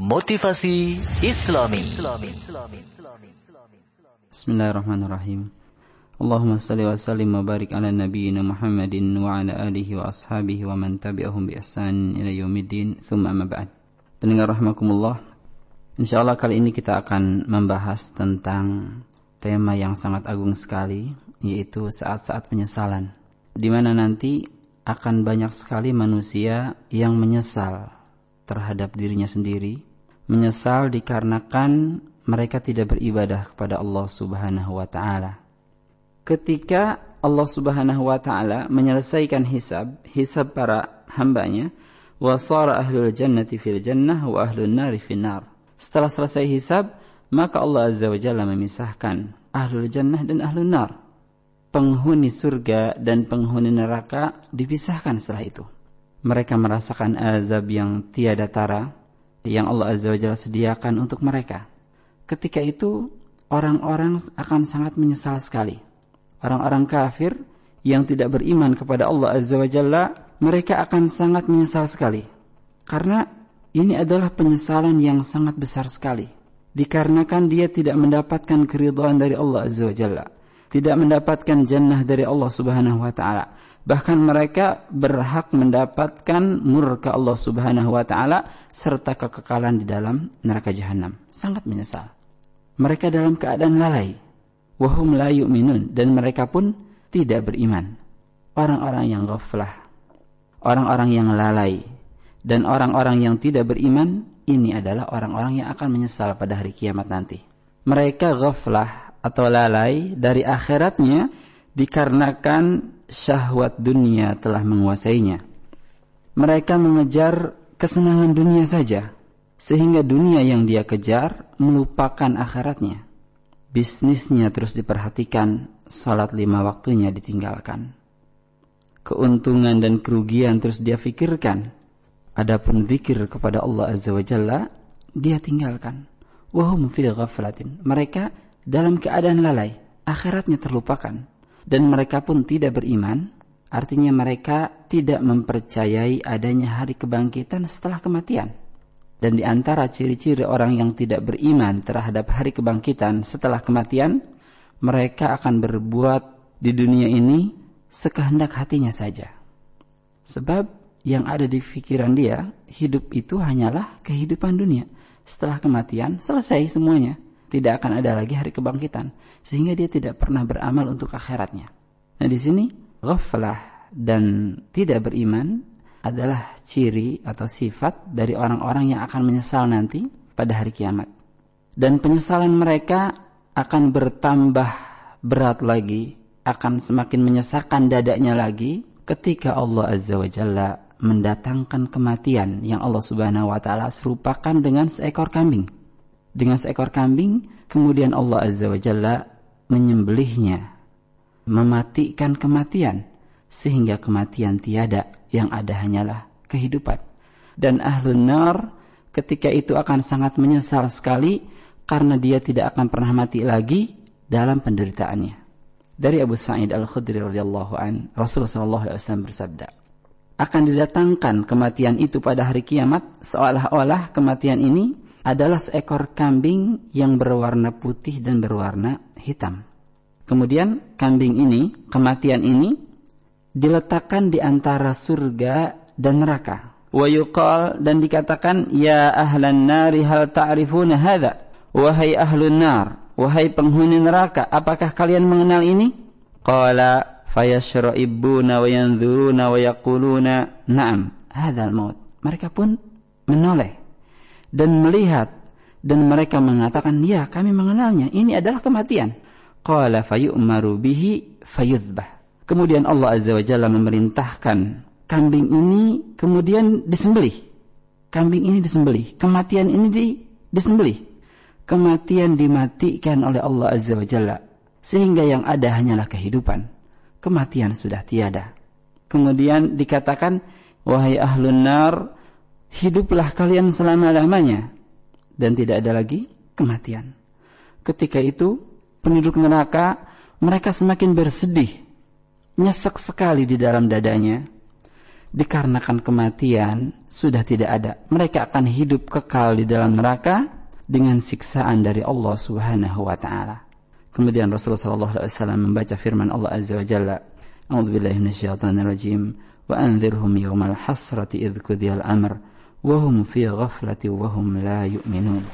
Motivasi Islami. Bismillahirrahmanirrahim. Allahumma salli wa sallim wa barik ala nabiyyina Muhammadin wa ala alihi wa ashabihi wa man tabi'ahum bi ihsan ila yaumiddin. Tsumma amma ba'd. Pendengar rahimakumullah. Insyaallah kali ini kita akan membahas tentang tema yang sangat agung sekali yaitu saat-saat penyesalan. Di mana nanti akan banyak sekali manusia yang menyesal terhadap dirinya sendiri, menyesal dikarenakan mereka tidak beribadah kepada Allah Subhanahu wa taala. Ketika Allah Subhanahu wa taala menyelesaikan hisab, hisab para hambanya, wa sara ahlul jannati fil jannah wa ahlun nari fil nar. Setelah selesai hisab, maka Allah Azza wa Jalla memisahkan ahlul jannah dan ahlun nar. Penghuni surga dan penghuni neraka dipisahkan setelah itu mereka merasakan azab yang tiada tara yang Allah Azza wa Jalla sediakan untuk mereka. Ketika itu orang-orang akan sangat menyesal sekali. Orang-orang kafir yang tidak beriman kepada Allah Azza wa Jalla, mereka akan sangat menyesal sekali. Karena ini adalah penyesalan yang sangat besar sekali. Dikarenakan dia tidak mendapatkan keridhaan dari Allah Azza wa Jalla. Tidak mendapatkan jannah dari Allah Subhanahu wa taala bahkan mereka berhak mendapatkan murka Allah Subhanahu wa taala serta kekekalan di dalam neraka jahanam. Sangat menyesal. Mereka dalam keadaan lalai. Wahum la yu'minun dan mereka pun tidak beriman. Orang-orang yang ghaflah, orang-orang yang lalai dan orang-orang yang tidak beriman ini adalah orang-orang yang akan menyesal pada hari kiamat nanti. Mereka ghaflah atau lalai dari akhiratnya dikarenakan syahwat dunia telah menguasainya. Mereka mengejar kesenangan dunia saja, sehingga dunia yang dia kejar melupakan akhiratnya. Bisnisnya terus diperhatikan, salat lima waktunya ditinggalkan. Keuntungan dan kerugian terus dia fikirkan. Adapun zikir kepada Allah Azza wa Jalla, dia tinggalkan. Wahum fil ghaflatin. Mereka dalam keadaan lalai, akhiratnya terlupakan dan mereka pun tidak beriman, artinya mereka tidak mempercayai adanya hari kebangkitan setelah kematian. Dan di antara ciri-ciri orang yang tidak beriman terhadap hari kebangkitan setelah kematian, mereka akan berbuat di dunia ini sekehendak hatinya saja. Sebab yang ada di pikiran dia, hidup itu hanyalah kehidupan dunia. Setelah kematian, selesai semuanya tidak akan ada lagi hari kebangkitan sehingga dia tidak pernah beramal untuk akhiratnya. Nah di sini ghaflah dan tidak beriman adalah ciri atau sifat dari orang-orang yang akan menyesal nanti pada hari kiamat. Dan penyesalan mereka akan bertambah berat lagi, akan semakin menyesakkan dadanya lagi ketika Allah Azza wa Jalla mendatangkan kematian yang Allah Subhanahu wa taala serupakan dengan seekor kambing dengan seekor kambing, kemudian Allah Azza wa Jalla menyembelihnya, mematikan kematian, sehingga kematian tiada, yang ada hanyalah kehidupan. Dan ahlun nar ketika itu akan sangat menyesal sekali karena dia tidak akan pernah mati lagi dalam penderitaannya. Dari Abu Sa'id Al-Khudri radhiyallahu an, Rasulullah wasallam bersabda, akan didatangkan kematian itu pada hari kiamat seolah-olah kematian ini adalah seekor kambing yang berwarna putih dan berwarna hitam. Kemudian kambing ini, kematian ini diletakkan di antara surga dan neraka. Wa yuqal dan dikatakan ya ahlan nari hal ta'rifuna hadza? Wahai ahlun nar, wahai penghuni neraka, apakah kalian mengenal ini? Qala fayashra'ibuna wa yanzuruna wa yaquluna na'am, hadzal maut. Mereka pun menoleh dan melihat dan mereka mengatakan ya kami mengenalnya. Ini adalah kematian. Qala fayu'maru bihi fayuzbah. Kemudian Allah azza wa jalla memerintahkan kambing ini kemudian disembelih. Kambing ini disembelih. Kematian ini di, disembelih. Kematian dimatikan oleh Allah azza wa jalla sehingga yang ada hanyalah kehidupan. Kematian sudah tiada. Kemudian dikatakan wahai ahlun nar hiduplah kalian selama-lamanya dan tidak ada lagi kematian. Ketika itu penduduk neraka mereka semakin bersedih, nyesek sekali di dalam dadanya dikarenakan kematian sudah tidak ada. Mereka akan hidup kekal di dalam neraka dengan siksaan dari Allah Subhanahu wa taala. Kemudian Rasulullah sallallahu alaihi wasallam membaca firman Allah Azza wa Jalla, "A'udzu billahi minasyaitonir rajim, wa anzirhum yawmal hasrati idh qudiyal amr wa hum fi ghaflati wa hum la yu'minun."